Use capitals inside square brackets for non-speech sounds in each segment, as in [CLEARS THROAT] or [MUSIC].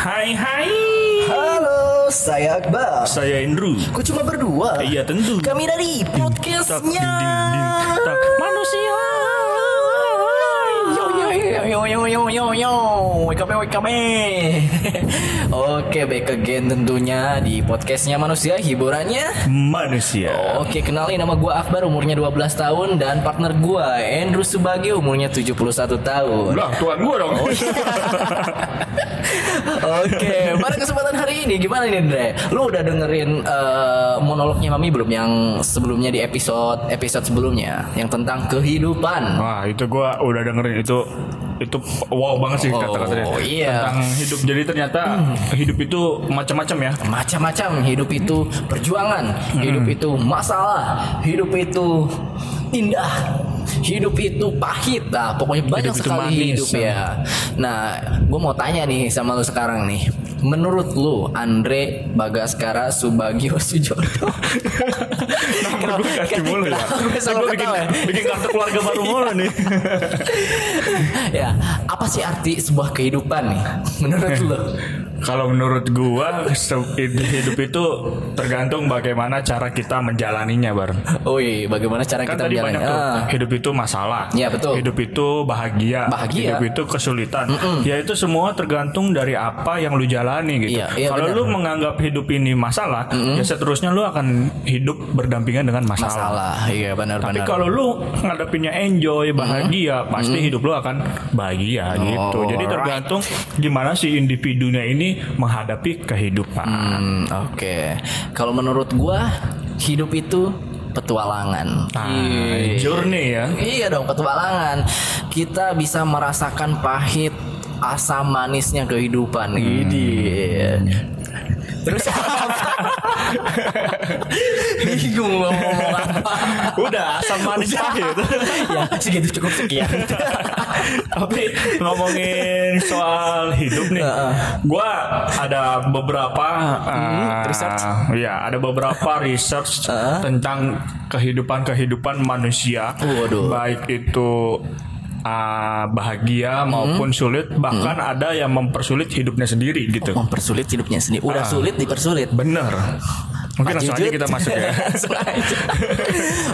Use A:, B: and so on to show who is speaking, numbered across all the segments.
A: Hai hai
B: Halo, saya Akbar.
A: Saya Andrew
B: Kok cuma berdua?
A: Iya tentu
B: Kami dari podcastnya.
A: tak. Manusia
B: Yo yo yo yo yo. Wake up wake up. Oke, back again tentunya di podcastnya manusia hiburannya.
A: Manusia
B: Oke, kenalin nama gua Akbar umurnya 12 tahun dan partner gua Andrew Subagio umurnya 71 tahun.
A: Lah tuan gua dong [LAUGHS]
B: Oke, pada kesempatan hari ini gimana nih Andre? Lu udah dengerin eh, monolognya Mami belum yang sebelumnya di episode episode sebelumnya yang tentang kehidupan?
A: Wah itu gua udah dengerin itu itu wow banget sih
B: Oh,
A: kata-katanya.
B: iya.
A: tentang hidup. Jadi ternyata hidup itu macam-macam ya.
B: Macam-macam. Hidup itu perjuangan, hidup itu masalah, hidup itu indah, hidup itu pahit, nah pokoknya banyak
A: Hidup
B: sekali
A: manis,
B: hidup ya. Nah, gue mau tanya nih sama lu sekarang nih, menurut lu Andre Bagaskara Subagio Sujono? [LAUGHS]
A: Nama gue ganti mulu ya
B: gue
A: bikin,
B: ya?
A: bikin kartu keluarga baru mulu nih [LAUGHS]
B: ya, apa sih arti sebuah kehidupan nih menurut lu? [LAUGHS]
A: Kalau menurut gua hidup itu tergantung bagaimana cara kita menjalaninya bar.
B: Oi, bagaimana cara
A: Kan
B: kita
A: tadi
B: menjalani?
A: banyak tuh
B: Ah,
A: hidup itu masalah.
B: Iya, betul.
A: Hidup itu bahagia.
B: Bahagia.
A: Hidup itu kesulitan. Ya itu semua tergantung dari apa yang lu jalani gitu.
B: Iya, iya,
A: Kalau lu menganggap hidup ini masalah, ya seterusnya lu akan hidup berdampingan dengan masalah.
B: masalah, iya
A: Tapi
B: benar-benar.
A: kalau lu ngadepinnya enjoy, bahagia, pasti hidup lu akan bahagia gitu.
B: Oh,
A: Jadi
B: right.
A: tergantung gimana si individunya ini menghadapi kehidupan.
B: Hmm, oke. Kalau menurut gua hidup itu petualangan.
A: Nah,
B: Iya.
A: journey ya.
B: Iya dong, petualangan. Kita bisa merasakan pahit asam manisnya kehidupan. Gini. Terus apa? Bingung mau ngomong apa.
A: Udah asam manis pahit.
B: ya, segitu cukup sekian.
A: Tapi ngomongin soal hidup nih, gua ada beberapa uh,
B: research.
A: ya ada beberapa research tentang kehidupan kehidupan manusia,
B: Waduh.
A: baik itu uh, bahagia maupun sulit, bahkan ada yang mempersulit hidupnya sendiri gitu.
B: Mempersulit hidupnya sendiri. Udah
A: Ah.
B: sulit dipersulit.
A: Bener. Mungkin
B: Pak
A: langsung aja kita masuk ya.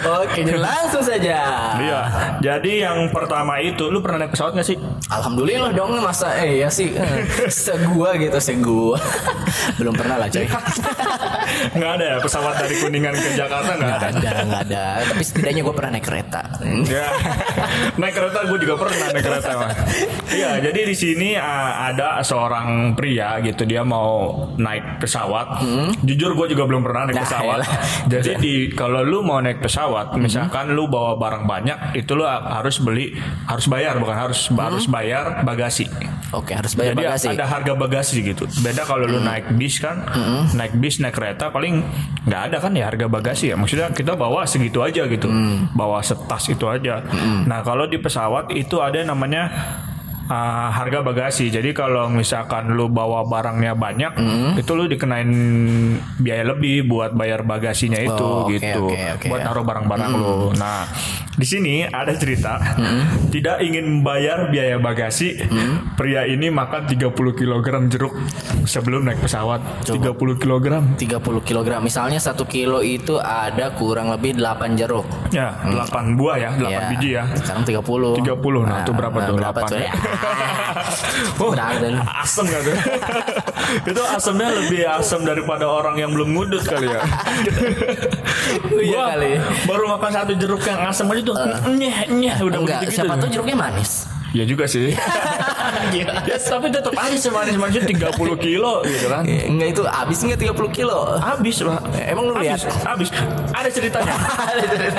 A: [LAUGHS]
B: Oke, langsung saja.
A: Iya. Jadi yang pertama itu, lu pernah naik pesawat gak sih?
B: Alhamdulillah dong masa eh ya sih [LAUGHS] segua gitu segua belum pernah lah coy
A: nggak ada ya pesawat dari Kuningan ke Jakarta nggak ada.
B: ada nggak ada tapi setidaknya gue pernah naik kereta
A: Ya, [LAUGHS] naik kereta gue juga pernah naik kereta. Iya, jadi di sini uh, ada seorang pria gitu dia mau naik pesawat. Jujur gue juga belum pernah naik
B: Nah,
A: pesawat.
B: elah. [LAUGHS]
A: Jadi di kalau lu mau naik pesawat, misalkan lu bawa barang banyak, itu lu harus beli harus bayar bukan harus harus bayar bagasi.
B: oke harus bayar
A: Jadi
B: bagasi
A: ada harga bagasi gitu. Beda kalau lu naik bis kan, naik bis naik kereta paling nggak ada kan ya harga bagasi ya. Maksudnya kita bawa segitu aja gitu, bawa setas itu aja. Nah kalau di pesawat itu ada namanya uh, harga bagasi. Jadi kalau misalkan lu bawa barangnya banyak, itu lu dikenain biaya lebih buat bayar bagasinya itu
B: Oh, oke,
A: gitu,
B: oke, oke.
A: buat naruh barang-barang lu. Nah di sini ada cerita. Tidak ingin membayar biaya bagasi, pria ini makan 30 kg jeruk sebelum naik pesawat. 30 kg.
B: 30 kg misalnya satu kilo itu ada kurang lebih 8 jeruk.
A: Ya, 8 buah ya, 8
B: Ya,
A: biji ya.
B: sekarang 30
A: 30 nah, itu berapa tuh?
B: berapa
A: 8
B: tuh ya
A: Oh,
B: Berapa tuh?
A: asem gak [LAUGHS] tuh? itu asemnya lebih asem daripada orang yang belum ngudut kali ya.
B: Iya
A: Gua
B: kali.
A: baru makan satu jeruk yang asem aja tuh nyeh nyeh udah
B: enggak
A: begitu
B: siapa tuh jeruknya manis
A: Ya juga sih. [LAUGHS] Ya, tapi tetap aja semanis manis 30 kilo gitu kan.
B: Enggak itu habis enggak 30 kilo
A: Habis, Pak.
B: Emang lu lihat?
A: Habis. [LAUGHS] Ada ceritanya.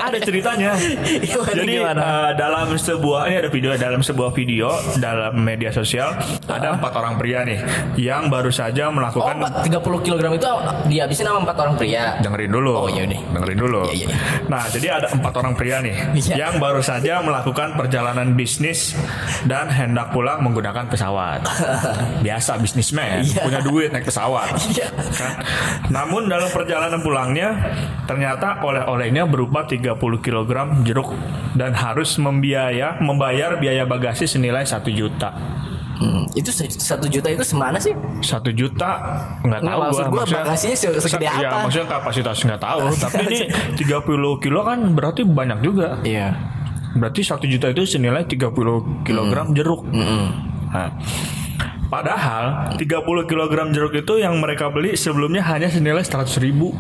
A: ada ceritanya.
B: Gimana,
A: Jadi eh, dalam sebuah ini ada video dalam sebuah video dalam media sosial ada empat orang pria nih yang baru saja
B: Oh,
A: melakukan
B: Pak, 30 kg itu dihabisin sama empat orang pria.
A: dengerin dulu.
B: Oh, iya deh.
A: Dengerin dulu.
B: Iya, iya, iya.
A: Nah, jadi ada empat orang pria nih
B: Iya.
A: yang baru saja melakukan perjalanan bisnis dan hendak pulang menggunakan pesawat. [LAUGHS] Biasa bisnismen,
B: Iya.
A: punya duit naik pesawat. Kan? Namun dalam perjalanan pulangnya ternyata oleh-olehnya berupa 30 kg jeruk dan harus membiaya membayar biaya bagasi senilai 1 juta.
B: Hmm, itu satu juta itu semana sih?
A: Satu juta nggak
B: Nggak,
A: tahu
B: maksud
A: gua. Maksudnya-
B: bagasinya se- segede
A: Ya
B: apa?
A: maksudnya kapasitas nggak tahu. [LAUGHS] Tapi ini 30 kilo kan berarti banyak juga.
B: Iya.
A: Berarti satu juta itu senilai 30 kilogram jeruk. Nah, padahal 30 kilogram jeruk itu yang mereka beli sebelumnya hanya senilai 100 ribu.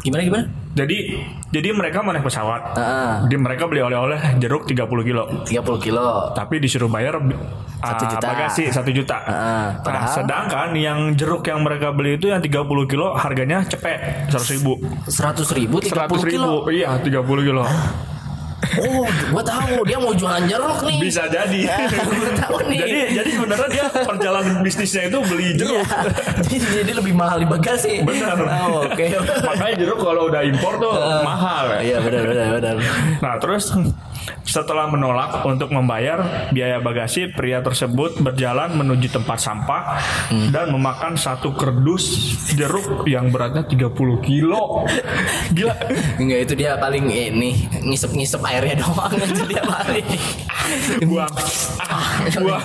B: Gimana gimana?
A: Jadi jadi mereka naik pesawat.
B: Ah.
A: Jadi mereka beli oleh-oleh jeruk 30 kilo.
B: 30 kilo.
A: Tapi disuruh bayar
B: Satu
A: ah,
B: juta.
A: bagasi satu juta.
B: Ah,
A: Nah,
B: padahal-
A: sedangkan yang jeruk yang mereka beli itu yang 30 kilo harganya cepet 100 ribu.
B: 100 ribu 30
A: 100
B: kilo.
A: ribu, iya 30 kilo.
B: Oh, gua tahu dia mau jualan jeruk nih.
A: Bisa jadi. [LAUGHS]
B: Tahu nih.
A: jadi jadi sebenarnya dia perjalanan bisnisnya itu beli jeruk.
B: Iya. jadi, jadi lebih mahal di bagasi.
A: Benar.
B: Oh, Oke.
A: Makanya jeruk kalau udah impor tuh mahal. ya.
B: Iya benar benar benar.
A: Nah terus setelah menolak untuk membayar biaya bagasi, pria tersebut berjalan menuju tempat sampah dan memakan satu kerdus jeruk yang beratnya 30 kilo. [LAUGHS] Gila.
B: Enggak itu dia paling ini ngisep-ngisep airnya doang itu dia paling. [LAUGHS]
A: Buang. Ah, buang.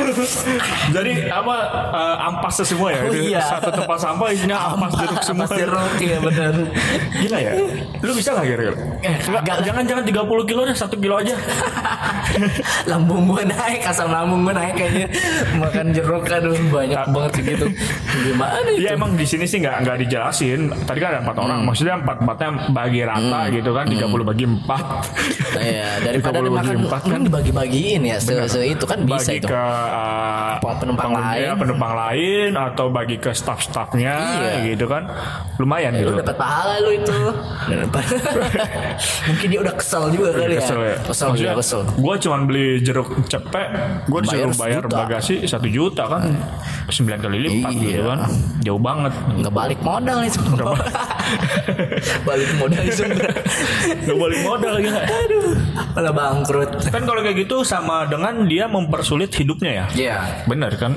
A: Jadi apa eh, ampas semua ya?
B: Oh, iya.
A: Satu tempat sampah isinya ampas jeruk semua.
B: Ampas jeruk, iya benar.
A: Gila ya? Lu bisa gak kira-kira?
B: Eh,
A: Enggak,
B: kagak lah.
A: jangan jangan 30 kilo deh, 1 kilo aja. [LAUGHS]
B: lambung gua naik, asam lambung gua naik kayaknya makan jeruk aduh banyak banget segitu. Gimana itu?
A: Ya emang di sini sih nggak nggak dijelasin. Tadi kan ada empat orang,
B: Hmm.
A: maksudnya empat empatnya bagi rata gitu kan, 30 bagi empat.
B: Iya, daripada
A: 30 bagi
B: dimakan
A: empat
B: kan dibagi-bagiin ya se, se- itu kan bisa
A: bagi
B: itu.
A: ke uh,
B: Penumpang
A: pengguna,
B: lain.
A: penumpang lain atau bagi ke staff-staffnya
B: Iya.
A: gitu kan, lumayan
B: Lu
A: gitu.
B: dapat pahala lu itu. [LAUGHS] [LAUGHS] Mungkin dia udah kesel juga kali ya.
A: Kesel ya.
B: Kesel
A: Maksudnya,
B: dia kesel.
A: Gue cuma beli jeruk cepek, gue disuruh
B: Bayar
A: bayar
B: sejuta.
A: bagasi satu juta kan, sembilan kali lipat
B: Iya.
A: gitu kan, jauh banget.
B: Nggak balik modal itu. [LAUGHS] balik modal itu. [LAUGHS]
A: Gak balik modal ya.
B: Aduh, malah bangkrut.
A: Kan kalau kayak gitu sama dengan dia mempersulit hidupnya ya.
B: Iya.
A: Bener kan?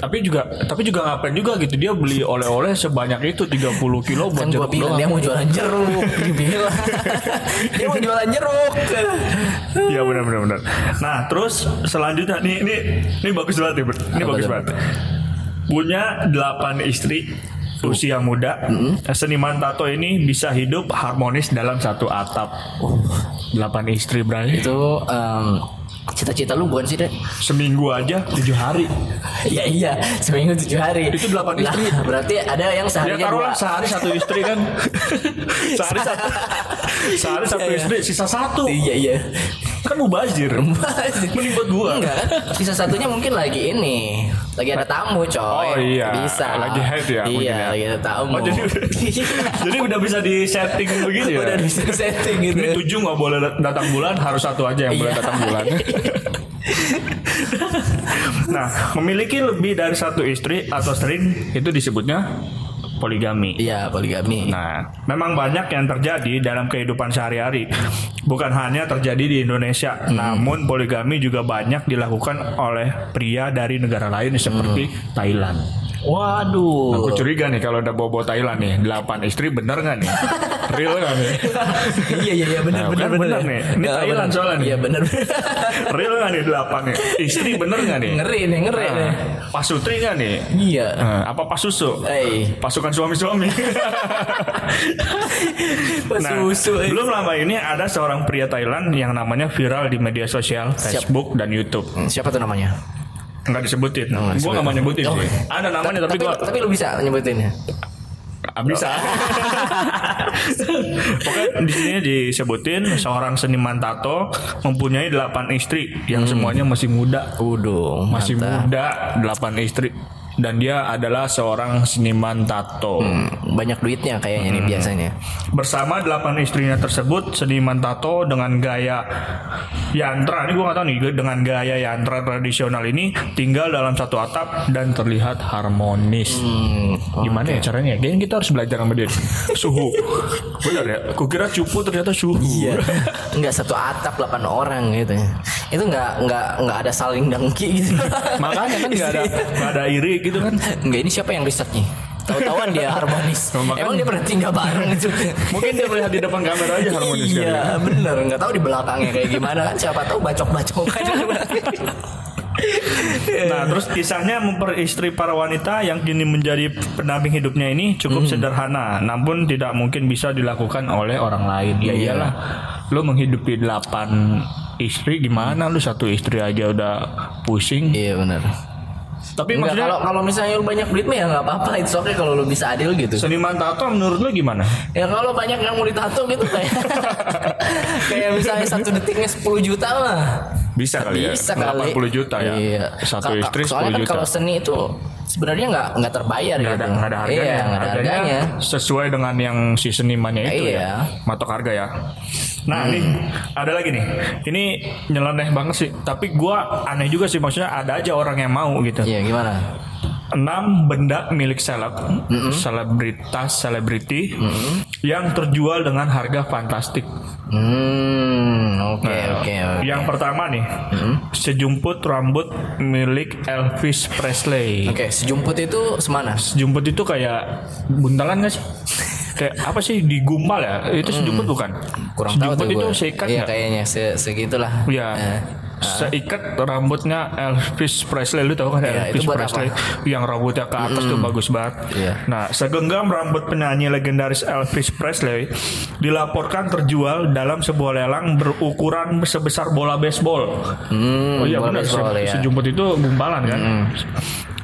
A: Tapi juga tapi juga ngapain juga gitu dia beli oleh-oleh sebanyak itu 30 kilo buat
B: Kan gua
A: jeruk
B: bilang
A: doang.
B: dia mau jualan jeruk. Dia bilang. [LAUGHS] dia mau jualan jeruk.
A: Iya benar benar benar. Nah, terus selanjutnya nih ini ini bagus banget. Ini
B: Apa
A: bagus banget. Punya 8 istri usia muda, seniman tato ini bisa hidup harmonis dalam satu atap. 8 istri berarti
B: Itu em, cita-cita lu bukan sih, Dek?
A: seminggu aja 7 hari.
B: Iya [LAUGHS] iya, seminggu tujuh hari.
A: Itu delapan
B: Lah,
A: istri.
B: berarti ada yang
A: Ya
B: seharinya dua.
A: sehari satu istri kan. [LAUGHS] sehari satu sehari satu
B: Iya, iya.
A: istri, sisa satu.
B: Iya iya.
A: Kan mubazir. Mending buat gua.
B: Enggak kan? Sisa satunya mungkin lagi ini, lagi ada tamu coy.
A: Oh iya,
B: Bisa.
A: lagi head ya
B: Iya,
A: ya.
B: lagi ada tamu.
A: Oh jadi [LAUGHS] jadi udah bisa di setting begitu ya.
B: Udah bisa setting gitu.
A: Ini tujuh nggak boleh dat- datang bulan, harus satu aja yang boleh
B: Iya.
A: datang bulan. [LAUGHS] nah, memiliki lebih dari satu istri atau sering itu disebutnya poligami.
B: Iya, poligami.
A: Nah, memang banyak yang terjadi dalam kehidupan sehari-hari. Bukan hanya terjadi di Indonesia,
B: Hmm.
A: namun poligami juga banyak dilakukan oleh pria dari negara lain seperti
B: Hmm.
A: Thailand.
B: Waduh.
A: Aku curiga nih kalau udah bobo Thailand nih, 8 istri bener nggak nih? [LAUGHS] Real nggak nih?
B: iya iya iya benar
A: Nah,
B: benar
A: kan benar nih. Ini Thailand
B: benar.
A: soalnya nih.
B: Iya benar. [LAUGHS]
A: Real nggak nih 8 nih? Istri bener nggak nih?
B: ngeri nih, ngeri
A: Nah,
B: nih.
A: Pasutri nggak nih?
B: Iya.
A: Nah, apa pasusu?
B: Eh,
A: Pasukan suami-suami. [LAUGHS]
B: pas
A: Nah,
B: susu. eh.
A: belum lama ini ada seorang pria Thailand yang namanya viral di media sosial, Facebook dan YouTube.
B: Siapa tuh namanya?
A: Enggak disebutin.
B: Nggak
A: Gua nggak mau nyebutin
B: Oh.
A: sih. Ada namanya tapi,
B: tapi,
A: gua
B: tapi lu bisa nyebutinnya.
A: Ah, bisa. [LAUGHS] Pokoknya di sini disebutin seorang seniman tato mempunyai 8 istri yang semuanya masih muda.
B: Udah,
A: Masih muda, 8 istri. Dan dia adalah seorang seniman tato.
B: Hmm, banyak duitnya kayaknya nih biasanya.
A: Bersama 8 istrinya tersebut, seniman tato dengan gaya yantra, ini gue gak tahu nih, dengan gaya yantra tradisional ini tinggal dalam satu atap dan terlihat harmonis.
B: Hmm,
A: Gimana ya caranya? Kayaknya kita harus belajar sama dia. [LAUGHS] Suhu. Benar ya? Kukira cupu ternyata suhu.
B: Iya. Enggak satu atap 8 orang gitu. Itu enggak enggak enggak ada saling dengki gitu. [LAUGHS]
A: Makanya kan gak ada, gak ada iri gitu kan.
B: Enggak ini siapa yang risetnya? Tahu-tahuan dia harmonis. [LAUGHS] Emang dia pernah tinggal bareng gitu.
A: Mungkin dia melihat di depan kamera aja [LAUGHS] harmonis ya.
B: Iya, bener. Enggak tahu di belakangnya kayak gimana kan. Siapa tahu bacok-bacok kan. [LAUGHS]
A: Nah, terus kisahnya memperistri para wanita yang kini menjadi pendamping hidupnya ini cukup sederhana, namun tidak mungkin bisa dilakukan oleh orang lain. Ya
B: Iya.
A: iyalah, lu menghidupi delapan istri gimana? Lu satu istri aja udah pusing.
B: Iya benar.
A: Tapi
B: Enggak,
A: maksudnya
B: kalau kalau misalnya lu banyak duit mah ya nggak apa-apa itu oke kalau lu bisa adil gitu.
A: seniman tato menurut lu gimana?
B: Ya kalau banyak yang mau ditato gitu kayak [LAUGHS] kayak misalnya satu detiknya 10 juta mah.
A: Bisa kali ya.
B: Bisa kali.
A: 80 juta ya.
B: Iya.
A: Satu istri
B: Soalnya
A: 10
B: kan
A: juta.
B: kalau seni itu sebenarnya nggak nggak terbayar gitu.
A: ada, nggak ada harganya.
B: Iya, nggak ada harganya.
A: sesuai dengan yang si senimannya itu
B: Iya.
A: ya. Matok harga ya. Nah, nih ada lagi nih. Ini nyeleneh banget sih. Tapi gua aneh juga sih maksudnya ada aja orang yang mau gitu.
B: Iya gimana?
A: Enam benda milik seleb, selebritas, selebriti yang terjual dengan harga fantastik.
B: Hmm, oke
A: Nah,
B: oke.
A: Yang pertama nih, sejumput rambut milik Elvis Presley.
B: Oke, sejumput itu semana?
A: Sejumput itu kayak buntalan gak sih? kayak apa sih digumpal ya? Itu sejumput bukan?
B: Kurang tahu
A: sejumput
B: tuh
A: itu
B: gua.
A: seikat
B: Iya
A: nggak?
B: kayaknya se segitulah.
A: Iya.
B: Eh,
A: Seikat rambutnya Elvis Presley lu tahu kan
B: Iya,
A: Elvis Presley yang rambutnya ke atas tuh bagus banget.
B: Iya.
A: Nah, segenggam rambut penyanyi legendaris Elvis Presley dilaporkan terjual dalam sebuah lelang berukuran sebesar bola baseball.
B: Hmm,
A: oh iya benar, se-
B: ya.
A: sejumput itu gumpalan kan.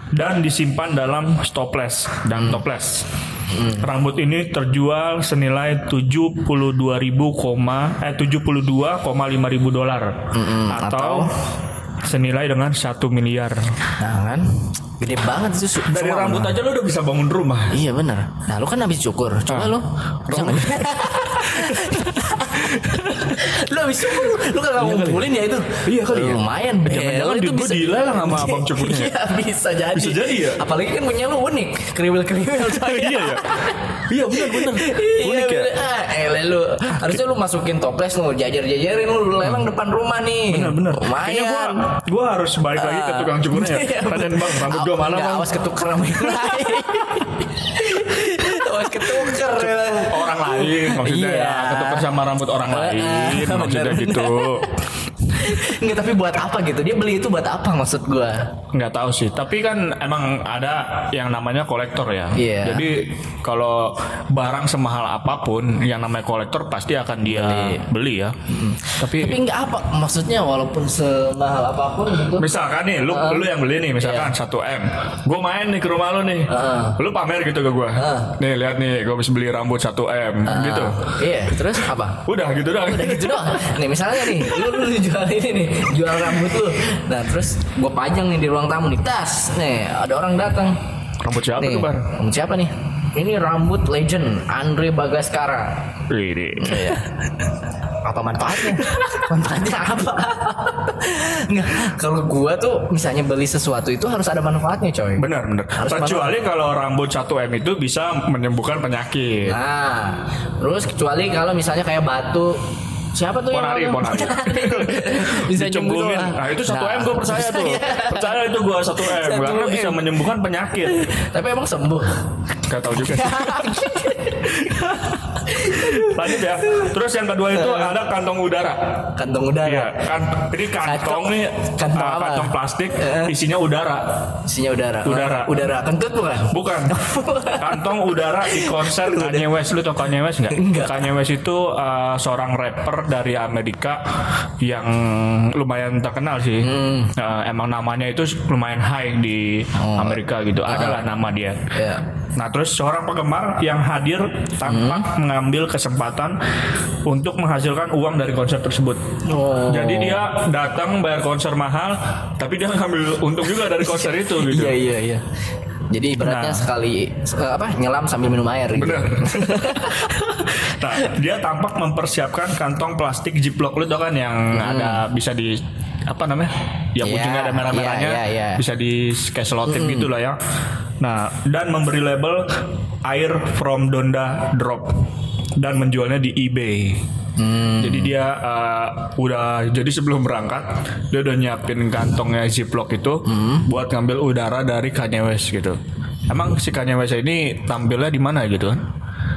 A: Dan disimpan dalam stoples dan toples. Rambut ini terjual senilai 72.000 koma eh 72,5 ribu dolar atau, senilai dengan satu miliar.
B: Nah kan, gede banget itu. su-
A: Dari rambut aja lu udah bisa bangun rumah.
B: Iya benar. Nah lu kan habis cukur, coba
A: Ah.
B: lu. [LAUGHS] Bisa lu habis cukur, lu kagak ngumpulin ya itu?
A: Iya kali ya.
B: Lumayan.
A: Jangan-jangan
B: Bel,
A: duit gua dilelang sama [LAUGHS] abang cukurnya.
B: Iya bisa jadi.
A: Bisa jadi ya?
B: Apalagi kan punya lu unik, kriwil-kriwil. [LAUGHS]
A: iya ya. Iya benar benar.
B: Iya
A: Unik ya.
B: Ah, elah lu. Harusnya lu masukin toples lu jajar-jajarin lu, lu lelang depan rumah nih.
A: Benar benar. Kayaknya gua
B: Lumayan.
A: gua harus balik lagi ke tukang cukurnya. [LAUGHS]
B: Iya,
A: ya. Tanyain bang, rambut gua mana bang?
B: Awas ketuker sama yang lain. Ketuker. ya.
A: Orang lain maksudnya
B: Iya.
A: ya. Ketukar sama rambut orang lain
B: Ah,
A: maksudnya gitu. [LAUGHS]
B: Enggak tapi buat apa gitu? Dia beli itu buat apa maksud gua?
A: nggak tahu sih tapi kan emang ada yang namanya kolektor ya
B: Iya.
A: jadi kalau barang semahal apa pun yang namanya kolektor pasti akan dia beli, ya tapi,
B: Tapi enggak apa maksudnya walaupun semahal apa pun gitu.
A: misalkan nih lu lu yang beli nih misalkan 1 m gue main nih ke rumah lu nih
B: Heeh.
A: lu pamer gitu ke gue nih lihat nih gue bisa beli rambut 1 m gitu
B: Iya, terus apa?
A: udah gitu doang
B: Udah gitu doang. [LAUGHS] Nih misalnya nih, lu, lu jual ini nih, jual rambut lu. Nah terus gua pajang nih di ruang tamu nih, tas. Nih ada orang datang.
A: rambut siapa
B: Nih,
A: tuh bar
B: rambut siapa nih? Ini rambut legend Andre Bagaskara.
A: ini
B: Iya. Apa manfaatnya? [LAUGHS] manfaatnya apa? Nggak, kalau gua tuh misalnya beli sesuatu itu harus ada manfaatnya, coy.
A: benar benar kecuali kalau rambut 1 m itu bisa menyembuhkan penyakit
B: Nah, terus kecuali kalau misalnya kayak batu Siapa tuh
A: Ponari,
B: yang
A: Ponari. [LAUGHS]
B: bisa nyembuhin.
A: Nah, itu 1 M gue percaya tuh. [LAUGHS] Percaya itu gue 1 M
B: Satu
A: karena bisa menyembuhkan penyakit.
B: Tapi emang sembuh.
A: Gak tahu juga. sih. [LAUGHS] Lanjut ya. Terus yang kedua itu ada kantong udara.
B: Kantong udara.
A: Iya, kan ini kantong nih
B: kantong
A: ah,
B: apa?
A: kantong plastik
B: Eh.
A: isinya udara.
B: Isinya udara.
A: Udara.
B: Udara kentut bukan?
A: Bukan. [LAUGHS] Kantong udara di konser Kanye West. Lu tau Kanye West nggak?
B: Enggak.
A: Kanye West itu uh, seorang rapper dari Amerika yang lumayan terkenal sih.
B: Hmm.
A: Uh, emang namanya itu lumayan high di
B: Oh.
A: Amerika gitu. Adalah nama dia.
B: Iya.
A: Nah terus seorang penggemar yang hadir tanpa
B: Hmm.
A: mengambil kesempatan untuk menghasilkan uang dari konser tersebut.
B: Oh.
A: Jadi dia datang bayar konser mahal, tapi dia ngambil untung juga dari konser itu [LAUGHS] gitu.
B: Iya iya iya. Jadi ibaratnya
A: Nah.
B: sekali eh, apa nyelam sambil minum air gitu.
A: Bener. [LAUGHS] nah, dia tampak mempersiapkan kantong plastik Ziploc lu tau kan yang ada bisa di apa namanya? Yang
B: Iya,
A: ujungnya ada merah-merahnya,
B: iya, iya, iya.
A: bisa di kayak selotip gitu lah ya. Nah, dan memberi label Air from Donda Drop dan menjualnya di eBay.
B: Hmm.
A: Jadi dia uh, udah jadi sebelum berangkat dia udah nyiapin kantongnya Ziploc itu
B: Hmm.
A: buat ngambil udara dari Kanye West gitu. Emang si Kanye West ini tampilnya di mana gitu kan?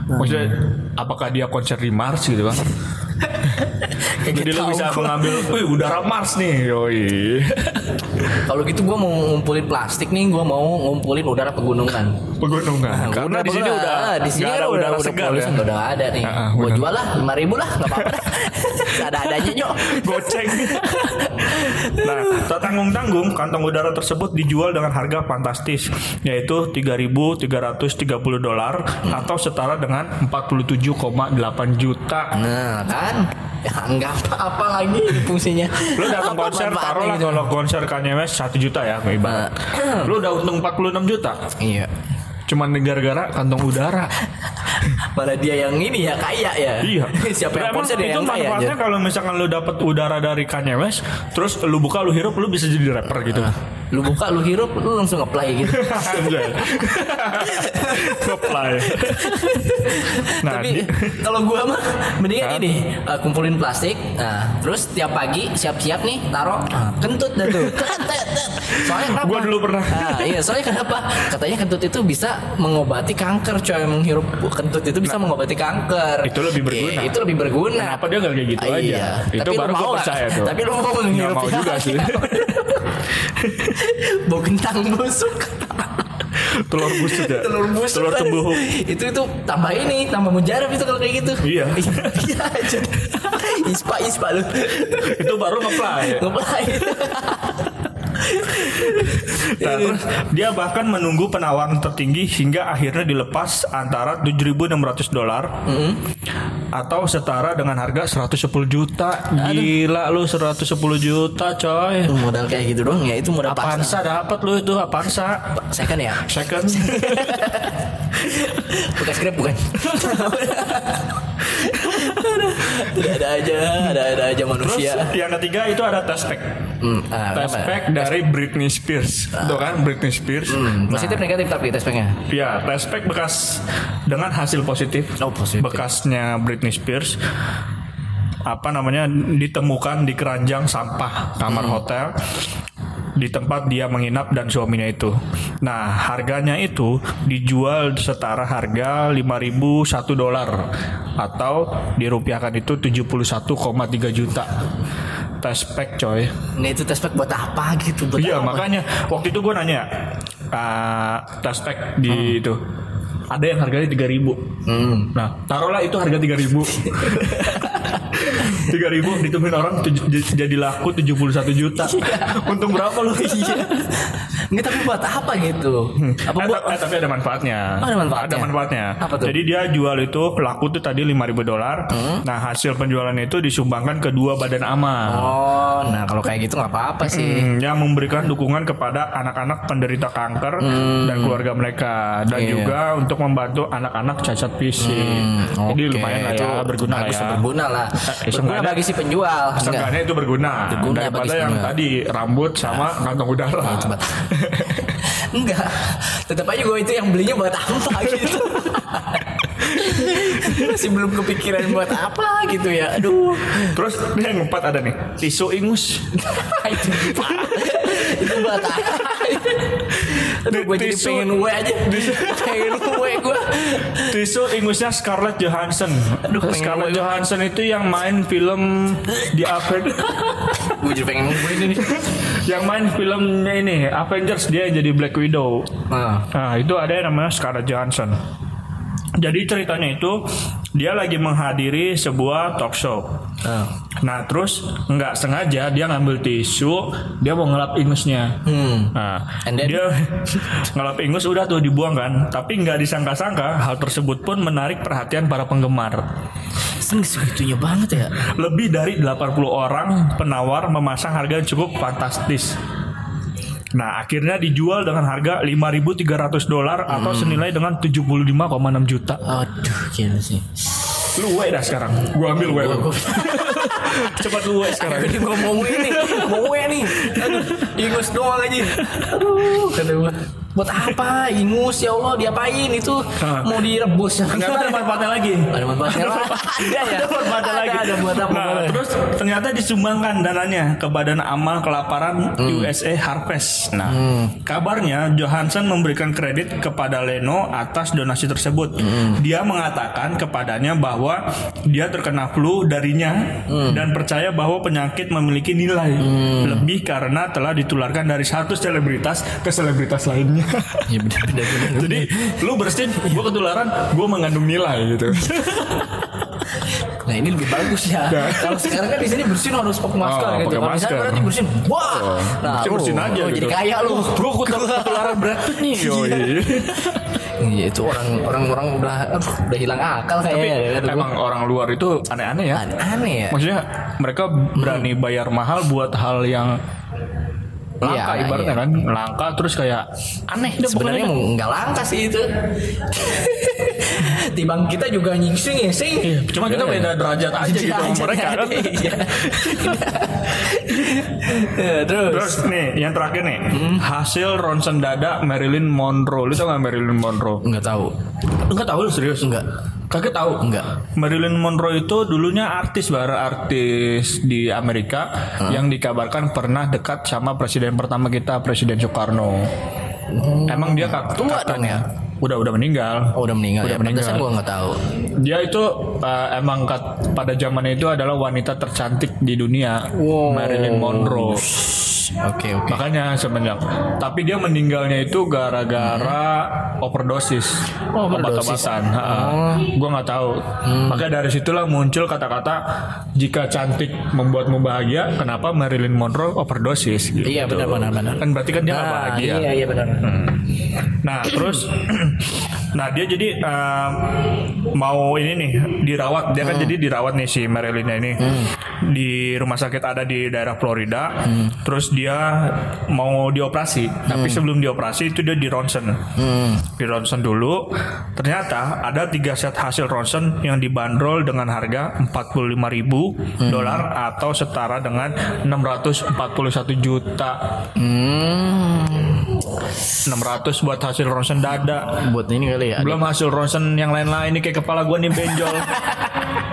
A: Maksudnya apakah dia konser di Mars gitu kan? [LAUGHS] Jadi lu bisa mengambil, wih udara Mars nih, yoi. [LAUGHS]
B: Kalau gitu gue mau ngumpulin plastik nih, gue mau ngumpulin udara pegunungan.
A: Pegunungan. Karena di sini udah
B: di sini kan
A: ada
B: udah
A: udara
B: udah
A: segar ya.
B: udah ada nih.
A: Ah,
B: gue jual lah lima ribu lah, nggak apa-apa. [LAUGHS] ada adanya nyok.
A: Goceng. nah, tak tanggung-tanggung kantong udara tersebut dijual dengan harga fantastis yaitu 3.330 dolar atau setara dengan 47,8 juta.
B: Nah kan, ya nggak apa-apa lagi fungsinya.
A: Lu datang konser taruh lah kalau konser Kanye West 1 juta ya ibarat. [CLEARS THROAT] Lu udah untung 46 juta.
B: Iya.
A: Cuman gara-gara kantong udara. [LAUGHS]
B: Malah dia yang ini ya kaya ya.
A: Iya. [LAUGHS]
B: Siapa yang konser dia yang kaya
A: manfaatnya kalau misalkan lu dapat udara dari Kanye West, terus lu buka lu hirup lu bisa jadi rapper gitu.
B: Lu buka, lu hirup, lu langsung apply gitu. [LAUGHS]
A: Ngeplay. nah,
B: Tapi kalau gua mah mendingan ini uh, kumpulin plastik. Nah, terus tiap pagi siap-siap nih taruh ah, kentut dah tuh. [LAUGHS] Soalnya kenapa?
A: Gua dulu pernah.
B: Nah, iya, soalnya kenapa? Katanya kentut itu bisa mengobati kanker, coy. Menghirup kentut itu bisa mengobati kanker.
A: Itu lebih berguna.
B: Iya, itu lebih berguna.
A: Kenapa dia nggak kayak gitu
B: Ah,
A: aja?
B: Iya.
A: Itu
B: Tapi
A: baru gua percaya tuh.
B: Tapi lu mau
A: Nggak
B: menghirup
A: mau juga sih. [LAUGHS]
B: Bau kentang busuk.
A: telur busuk ya.
B: telur busuk
A: Telur tembuhuk.
B: itu itu tambah ini tambah mujarab itu kalau kayak gitu
A: Iya. [LAUGHS]
B: iya aja ispa ispa lu
A: Itu baru ngeplay.
B: ngeplay
A: Nah, terus dia bahkan menunggu penawaran tertinggi hingga akhirnya dilepas antara 7.600 dolar atau setara dengan harga 110 juta. Gila lu 110 juta coy.
B: modal kayak gitu doang ya itu modal
A: Avanza dapat lu itu Avanza.
B: second ya
A: Second.
B: bekas [LAUGHS] grab bukan [LAUGHS] ada ada aja ada ada aja
A: Terus
B: manusia
A: yang ketiga itu ada test pack.
B: hmm, ah,
A: Test
B: apa?
A: pack dari Britney Spears. Tuh kan Britney Spears.
B: Hmm,
A: Nah,
B: positif negatif tapi tes packnya
A: Ya, test pack bekas dengan hasil positif.
B: Oh, positif.
A: Bekasnya Britney Spears apa namanya ditemukan di keranjang sampah kamar
B: Hmm.
A: hotel di tempat dia menginap dan suaminya itu. Nah, harganya itu dijual setara harga 5.001 dolar atau dirupiahkan itu 71,3 juta. Test pack coy.
B: nah itu tes pack buat apa gitu buat
A: Iya
B: apa?
A: makanya waktu itu gue nanya uh, test pack di itu ada yang harganya tiga ribu.
B: hmm.
A: Nah taruhlah itu harga tiga ribu. [LAUGHS] [LAUGHS] Tiga ribu ditemuin orang jadi laku 71 juta. Untung berapa lu? [LAUGHS]
B: iya nggak tapi buat apa gitu apa
A: Eh,
B: buat
A: eh, tapi ada manfaatnya.
B: Oh, ada manfaatnya.
A: Ada manfaatnya.
B: Apa tuh?
A: Jadi dia jual itu laku tuh tadi 5000 dolar. Nah, hasil penjualannya itu disumbangkan ke dua badan amal.
B: oh kayak gitu nggak apa-apa sih
A: Hmm, yang memberikan dukungan kepada anak-anak penderita kanker dan keluarga mereka dan
B: Hmm. Iya.
A: juga untuk membantu anak-anak cacat fisik. Jadi
B: Oke,
A: lumayan lah
B: itu
A: ya, berguna lah ya.
B: Berguna lah. Berguna bagi si penjual.
A: Seenggaknya itu berguna,
B: Berguna
A: daripada
B: bagi si
A: yang
B: penjual.
A: tadi rambut sama kantong udara.
B: Coba. [LAUGHS] Enggak. Tetap aja gue itu yang belinya buat apa gitu. [LAUGHS] Masih belum kepikiran buat apa gitu ya. Aduh.
A: Terus yang keempat ada nih, tisu ingus. [LAUGHS]
B: itu itu buat apa? Aduh, gue jadi pengen gue aja. pengen gue gue.
A: Tisu ingusnya Scarlett Johansson.
B: Aduh,
A: Scarlett. Johansson itu yang main film di Avengers. [LAUGHS]
B: Gue jadi pengen gue ini.
A: yang main filmnya ini Avengers dia jadi Black Widow.
B: Nah.
A: Nah itu ada yang namanya Scarlett Johansson. Jadi ceritanya itu dia lagi menghadiri sebuah talk show.
B: Nah.
A: Nah terus nggak sengaja dia ngambil tisu, dia mau ngelap ingusnya.
B: Hmm.
A: Nah
B: And then?
A: dia [LAUGHS] ngelap ingus udah tuh dibuang kan. Tapi nggak disangka-sangka hal tersebut pun menarik perhatian para penggemar.
B: Segitunya banget ya.
A: Lebih dari 80 orang penawar memasang harga yang cukup fantastis. Nah, akhirnya dijual dengan harga 5.300 dolar atau senilai dengan 75,6 juta.
B: Aduh, gila sih.
A: Lu we dah sekarang. Gua ambil lu. [LAUGHS] Cepat lu we sekarang.
B: Ini gua mau ini, mau gue nih. Aduh, ingus doang aja. Aduh, kata gua. Buat apa? Ingus ya Allah diapain itu? Mau direbus.
A: Ternyata ada manfaatnya lagi.
B: Ada manfaatnya lagi. [LAUGHS] Ada ya. [LAUGHS]
A: Ada manfaatnya lagi.
B: Ada buat apa?
A: Nah, terus ternyata disumbangkan dananya ke Badan Amal Kelaparan USA Harvest. Nah, kabarnya Johansson memberikan kredit kepada Leno atas donasi tersebut. Dia mengatakan kepadanya bahwa dia terkena flu darinya dan percaya bahwa penyakit memiliki nilai lebih karena telah ditularkan dari satu selebritas ke selebritas lainnya.
B: Ya benar benar benar.
A: Jadi lu bersin, gue ketularan, gue mengandung nilai gitu.
B: Nah ini lebih bagus ya. Kalau sekarang kan di sini bersin harus pakai masker
A: Oh,
B: gitu. Kalau misalnya berarti bersin, wah. Nah,
A: bersin- bersin
B: lu-
A: aja
B: lu
A: gitu.
B: jadi kaya lu.
A: Gue ketularan Brad Pitt nih.
B: Iya itu orang orang orang udah udah hilang akal
A: Tapi
B: kayaknya. ya, kata gua.
A: emang orang luar itu aneh-aneh ya.
B: aneh ya.
A: Maksudnya mereka berani bayar mahal buat hal yang langka
B: Iya,
A: ibaratnya
B: iya.
A: kan langka terus kayak aneh
B: Sebenarnya nggak langka sih itu. [LAUGHS] Tibang kita juga nyingsing ya sing.
A: Iya, cuma kita beda derajat aja gitu mereka kan. [LAUGHS]
B: Iya. Ya, Terus.
A: Terus nih yang terakhir nih hasil ronsen dada Marilyn Monroe. Lu tau gak Marilyn Monroe?
B: Nggak tahu.
A: Enggak tahu lu serius?
B: Enggak.
A: Kagak tahu?
B: Enggak.
A: Marilyn Monroe itu dulunya artis bara artis di Amerika yang dikabarkan pernah dekat sama presiden pertama kita Presiden Soekarno. Emang dia kak
B: Tua
A: katanya-
B: dong ya?
A: Udah udah meninggal.
B: Oh udah meninggal
A: Udah
B: ya.
A: meninggal.
B: Gua nggak tahu.
A: Dia itu uh, emang kat- pada zamannya itu adalah wanita tercantik di dunia. Marilyn Monroe.
B: Oke oke.
A: Makanya semenjak tapi dia meninggalnya itu gara-gara overdosis
B: Oh,
A: obat-obatan. Gue nggak tahu. Makanya dari situlah muncul kata-kata jika cantik membuatmu bahagia, kenapa Marilyn Monroe overdosis? Gitu.
B: Iya benar benar benar.
A: Kan berarti kan dia
B: Nah,
A: bahagia.
B: iya iya benar.
A: Nah terus, [CLEARS THROAT] nah dia jadi eh, mau ini nih dirawat. Dia kan jadi dirawat nih si Marilynnya ini di rumah sakit ada di daerah Florida. Terus dia mau dioperasi, tapi sebelum dioperasi itu dia di ronsen, di ronsen dulu. Ternyata ada tiga set hasil ronsen yang dibanderol dengan harga 45.000 ribu dolar atau setara dengan 641 juta.
B: Hmm.
A: 600 buat hasil ronsen dada.
B: Buat ini kali ya.
A: Belum hasil ronsen yang lain-lain ini kayak kepala gue nih benjol. [LAUGHS]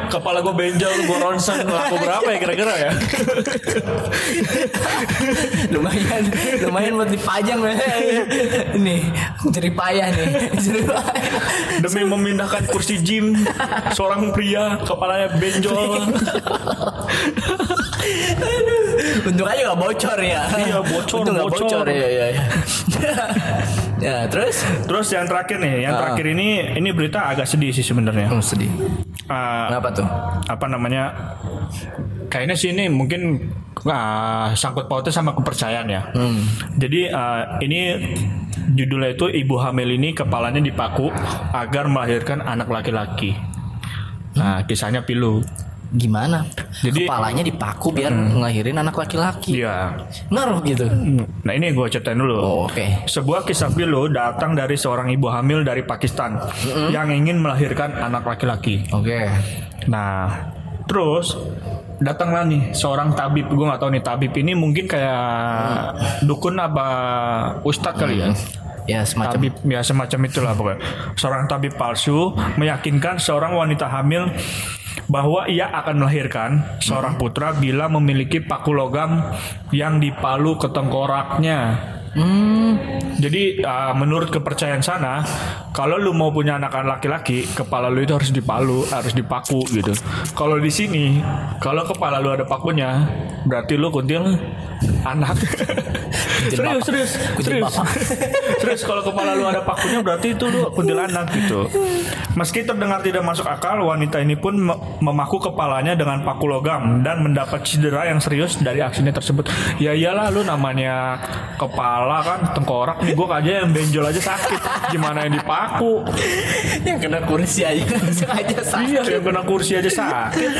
A: kepala gue benjol, gue ronsen laku berapa ya kira-kira ya? [LAUGHS]
B: lumayan lumayan buat dipajang nih jadi payah nih [LAUGHS] jadi payah.
A: Demi memindahkan kursi gym seorang pria kepalanya benjol.
B: Untung aja gak bocor ya
A: Iya, bocor,
B: untung
A: bocor.
B: bocor ya ya ya. [LAUGHS] ya terus
A: Terus yang terakhir nih, yang terakhir ini ini berita agak sedih sih sebenarnya.
B: oh, sedih
A: Eh,
B: kenapa tuh
A: apa namanya? Kayaknya sih ini mungkin ah, sangkut pautnya sama kepercayaan ya. Jadi ah, ini judulnya itu ibu hamil ini kepalanya dipaku agar melahirkan anak laki-laki. Nah kisahnya pilu.
B: Gimana
A: Jadi-
B: kepalanya dipaku biar ngelahirin anak laki-laki
A: Iya.
B: ngaruh gitu
A: Nah ini gue ceritain dulu.
B: oh, oke
A: Sebuah kisah pilu datang dari seorang ibu hamil dari Pakistan yang ingin melahirkan anak laki-laki.
B: oke
A: Nah, terus datanglah nih seorang tabib. Gue nggak tahu nih tabib ini mungkin kayak dukun apa ustadz kali ya.
B: ya semacam
A: Tabib ya semacam itulah pokoknya. Seorang tabib palsu meyakinkan seorang wanita hamil bahwa ia akan melahirkan seorang putra bila memiliki paku logam yang dipalu ke tengkoraknya.
B: Hmm,
A: Jadi uh, menurut kepercayaan sana, kalau lu mau punya anak laki-laki, kepala lu itu harus dipalu, harus dipaku gitu. Kalau di sini, kalau kepala lu ada pakunya, berarti lu kuntil anak. serius, serius, serius.
B: bapak. [LAUGHS]
A: serius kalau kepala lu ada pakunya berarti itu lu kuntil anak gitu. Meski terdengar tidak masuk akal, wanita ini pun me- memaku kepalanya dengan paku logam dan mendapat cedera yang serius dari aksinya tersebut. Ya iyalah lu namanya kepala kan tengkorak nih gua aja yang benjol aja sakit. Gimana yang dipaku?
B: yang kena kursi aja [LAUGHS] aja sakit
A: Iya, yang kena kursi aja sakit.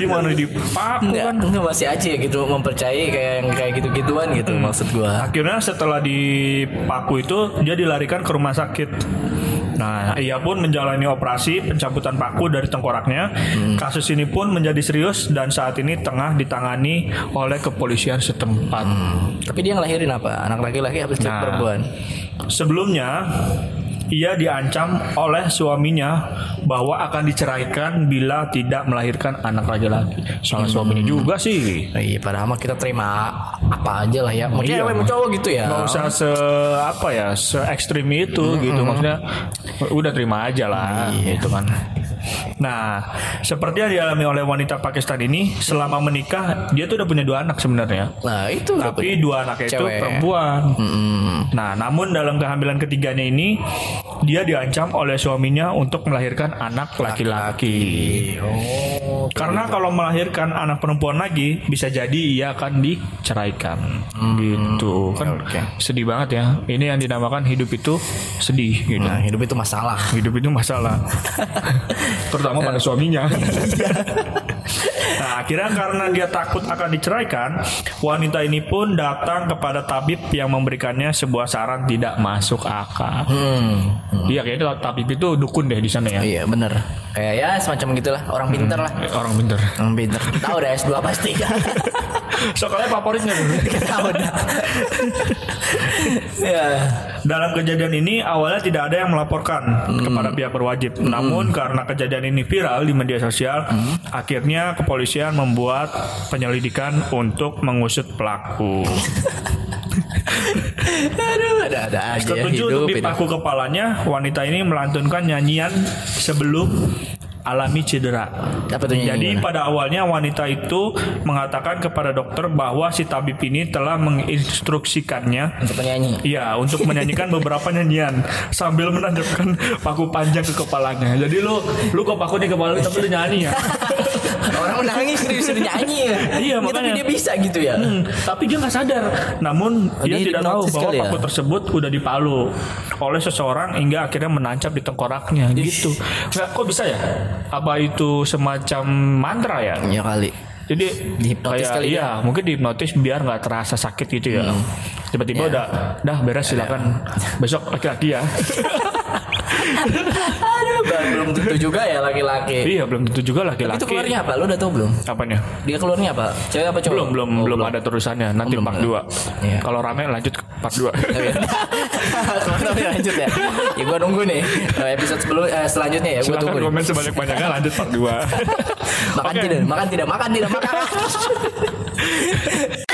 A: Gimana dipaku
B: Enggak,
A: kan?
B: enggak masih aja gitu mempercayai kayak yang kayak gitu-gituan gitu maksud gua.
A: Akhirnya setelah dipaku itu dia dilarikan ke rumah sakit. Nah, ia pun menjalani operasi pencabutan paku dari tengkoraknya. Kasus ini pun menjadi serius dan saat ini tengah ditangani oleh kepolisian setempat.
B: Tapi dia ngelahirin apa? Anak laki-laki apa
A: Nah.
B: perempuan?
A: sebelumnya ia diancam oleh suaminya bahwa akan diceraikan bila tidak melahirkan anak laki-laki. Salah suaminya juga sih.
B: Iya, padahal mah kita terima apa aja lah ya. Mau
A: Iya,
B: cewek mau cowok gitu ya.
A: Nggak usah se apa ya se ekstrim itu gitu maksudnya udah terima aja lah gitu kan. Nah, seperti yang dialami oleh wanita Pakistan ini, selama menikah dia tuh udah punya dua anak sebenarnya.
B: Nah, itu
A: Tapi dua anaknya itu perempuan. Nah, namun dalam kehamilan ketiganya ini dia diancam oleh suaminya untuk melahirkan anak laki-laki.
B: Oh,
A: Karena kalau melahirkan anak perempuan lagi bisa jadi ia akan diceraikan. Gitu. Kan
B: oke.
A: sedih banget ya. Ini yang dinamakan hidup itu sedih gitu.
B: nah hidup itu masalah.
A: Hidup itu masalah. [LAUGHS] Terutama pada suaminya. [LAUGHS] nah, akhirnya karena dia takut akan diceraikan, wanita ini pun datang kepada tabib yang memberikannya sebuah saran tidak masuk akal.
B: Hmm.
A: Iya, kayaknya tabib itu dukun deh di sana ya.
B: Iya bener Kayak ya semacam gitulah Orang pinter lah
A: Orang pinter.
B: Orang pinter Tahu deh S2 pasti
A: Soalnya favorit nggak tuh?
B: Tahu dah [LAUGHS] Ya
A: Dalam kejadian ini awalnya tidak ada yang melaporkan kepada pihak berwajib. Namun karena kejadian ini viral di media sosial, akhirnya kepolisian membuat penyelidikan untuk mengusut pelaku. [LAUGHS]
B: Aduh ada-ada aja ya
A: Setuju
B: hidup
A: untuk dipaku kepalanya, wanita ini melantunkan nyanyian sebelum alami cedera.
B: Apa tuh
A: Jadi
B: nyanyi
A: pada awalnya wanita itu mengatakan kepada dokter bahwa si tabib ini telah menginstruksikannya
B: Untuk penyanyi
A: Iya, untuk menyanyikan beberapa nyanyian sambil menanjapkan paku panjang ke kepalanya. Jadi lu lu kok paku di kepala tapi lu nyanyi ya. [LAUGHS]
B: Orang menangis disuruh nyanyi ya
A: Iya,
B: Ya, Tapi
A: makanya.
B: dia bisa gitu ya
A: Hmm, tapi dia nggak sadar. Namun dia,
B: dia
A: tidak tahu bahwa
B: ya?
A: paku tersebut udah dipalu oleh seseorang hingga akhirnya menancap di tengkoraknya gitu. Nggak, kok bisa ya? Apa itu semacam mantra ya?
B: Ya kali
A: Jadi
B: Dihipnotis
A: kayak
B: kali ya?
A: iya, mungkin dihipnotis biar nggak terasa sakit gitu ya. Tiba-tiba udah, dah beres silakan besok laki-laki ya. [LAUGHS]
B: Aduh belum tentu juga ya laki-laki
A: iya, belum tentu juga
B: Itu
A: laki-laki.
B: keluarnya apa? Lu udah tahu belum?
A: Apanya?
B: Dia keluarnya apa? Cewek apa cowok?
A: Belum, belum,
B: Oh,
A: belum ada terusannya. Nanti
B: belum
A: part
B: ada.
A: 2.
B: Iya.
A: Kalau rame lanjut ke part 2.
B: Tapi [LAUGHS] lanjut ya. Ya gua nunggu nih eh, episode sebelum eh, selanjutnya ya gua tunggu.
A: komen sebanyak-banyaknya lanjut part 2. [LAUGHS]
B: Makan tidak, makan tidak, makan tidak, makan. [LAUGHS]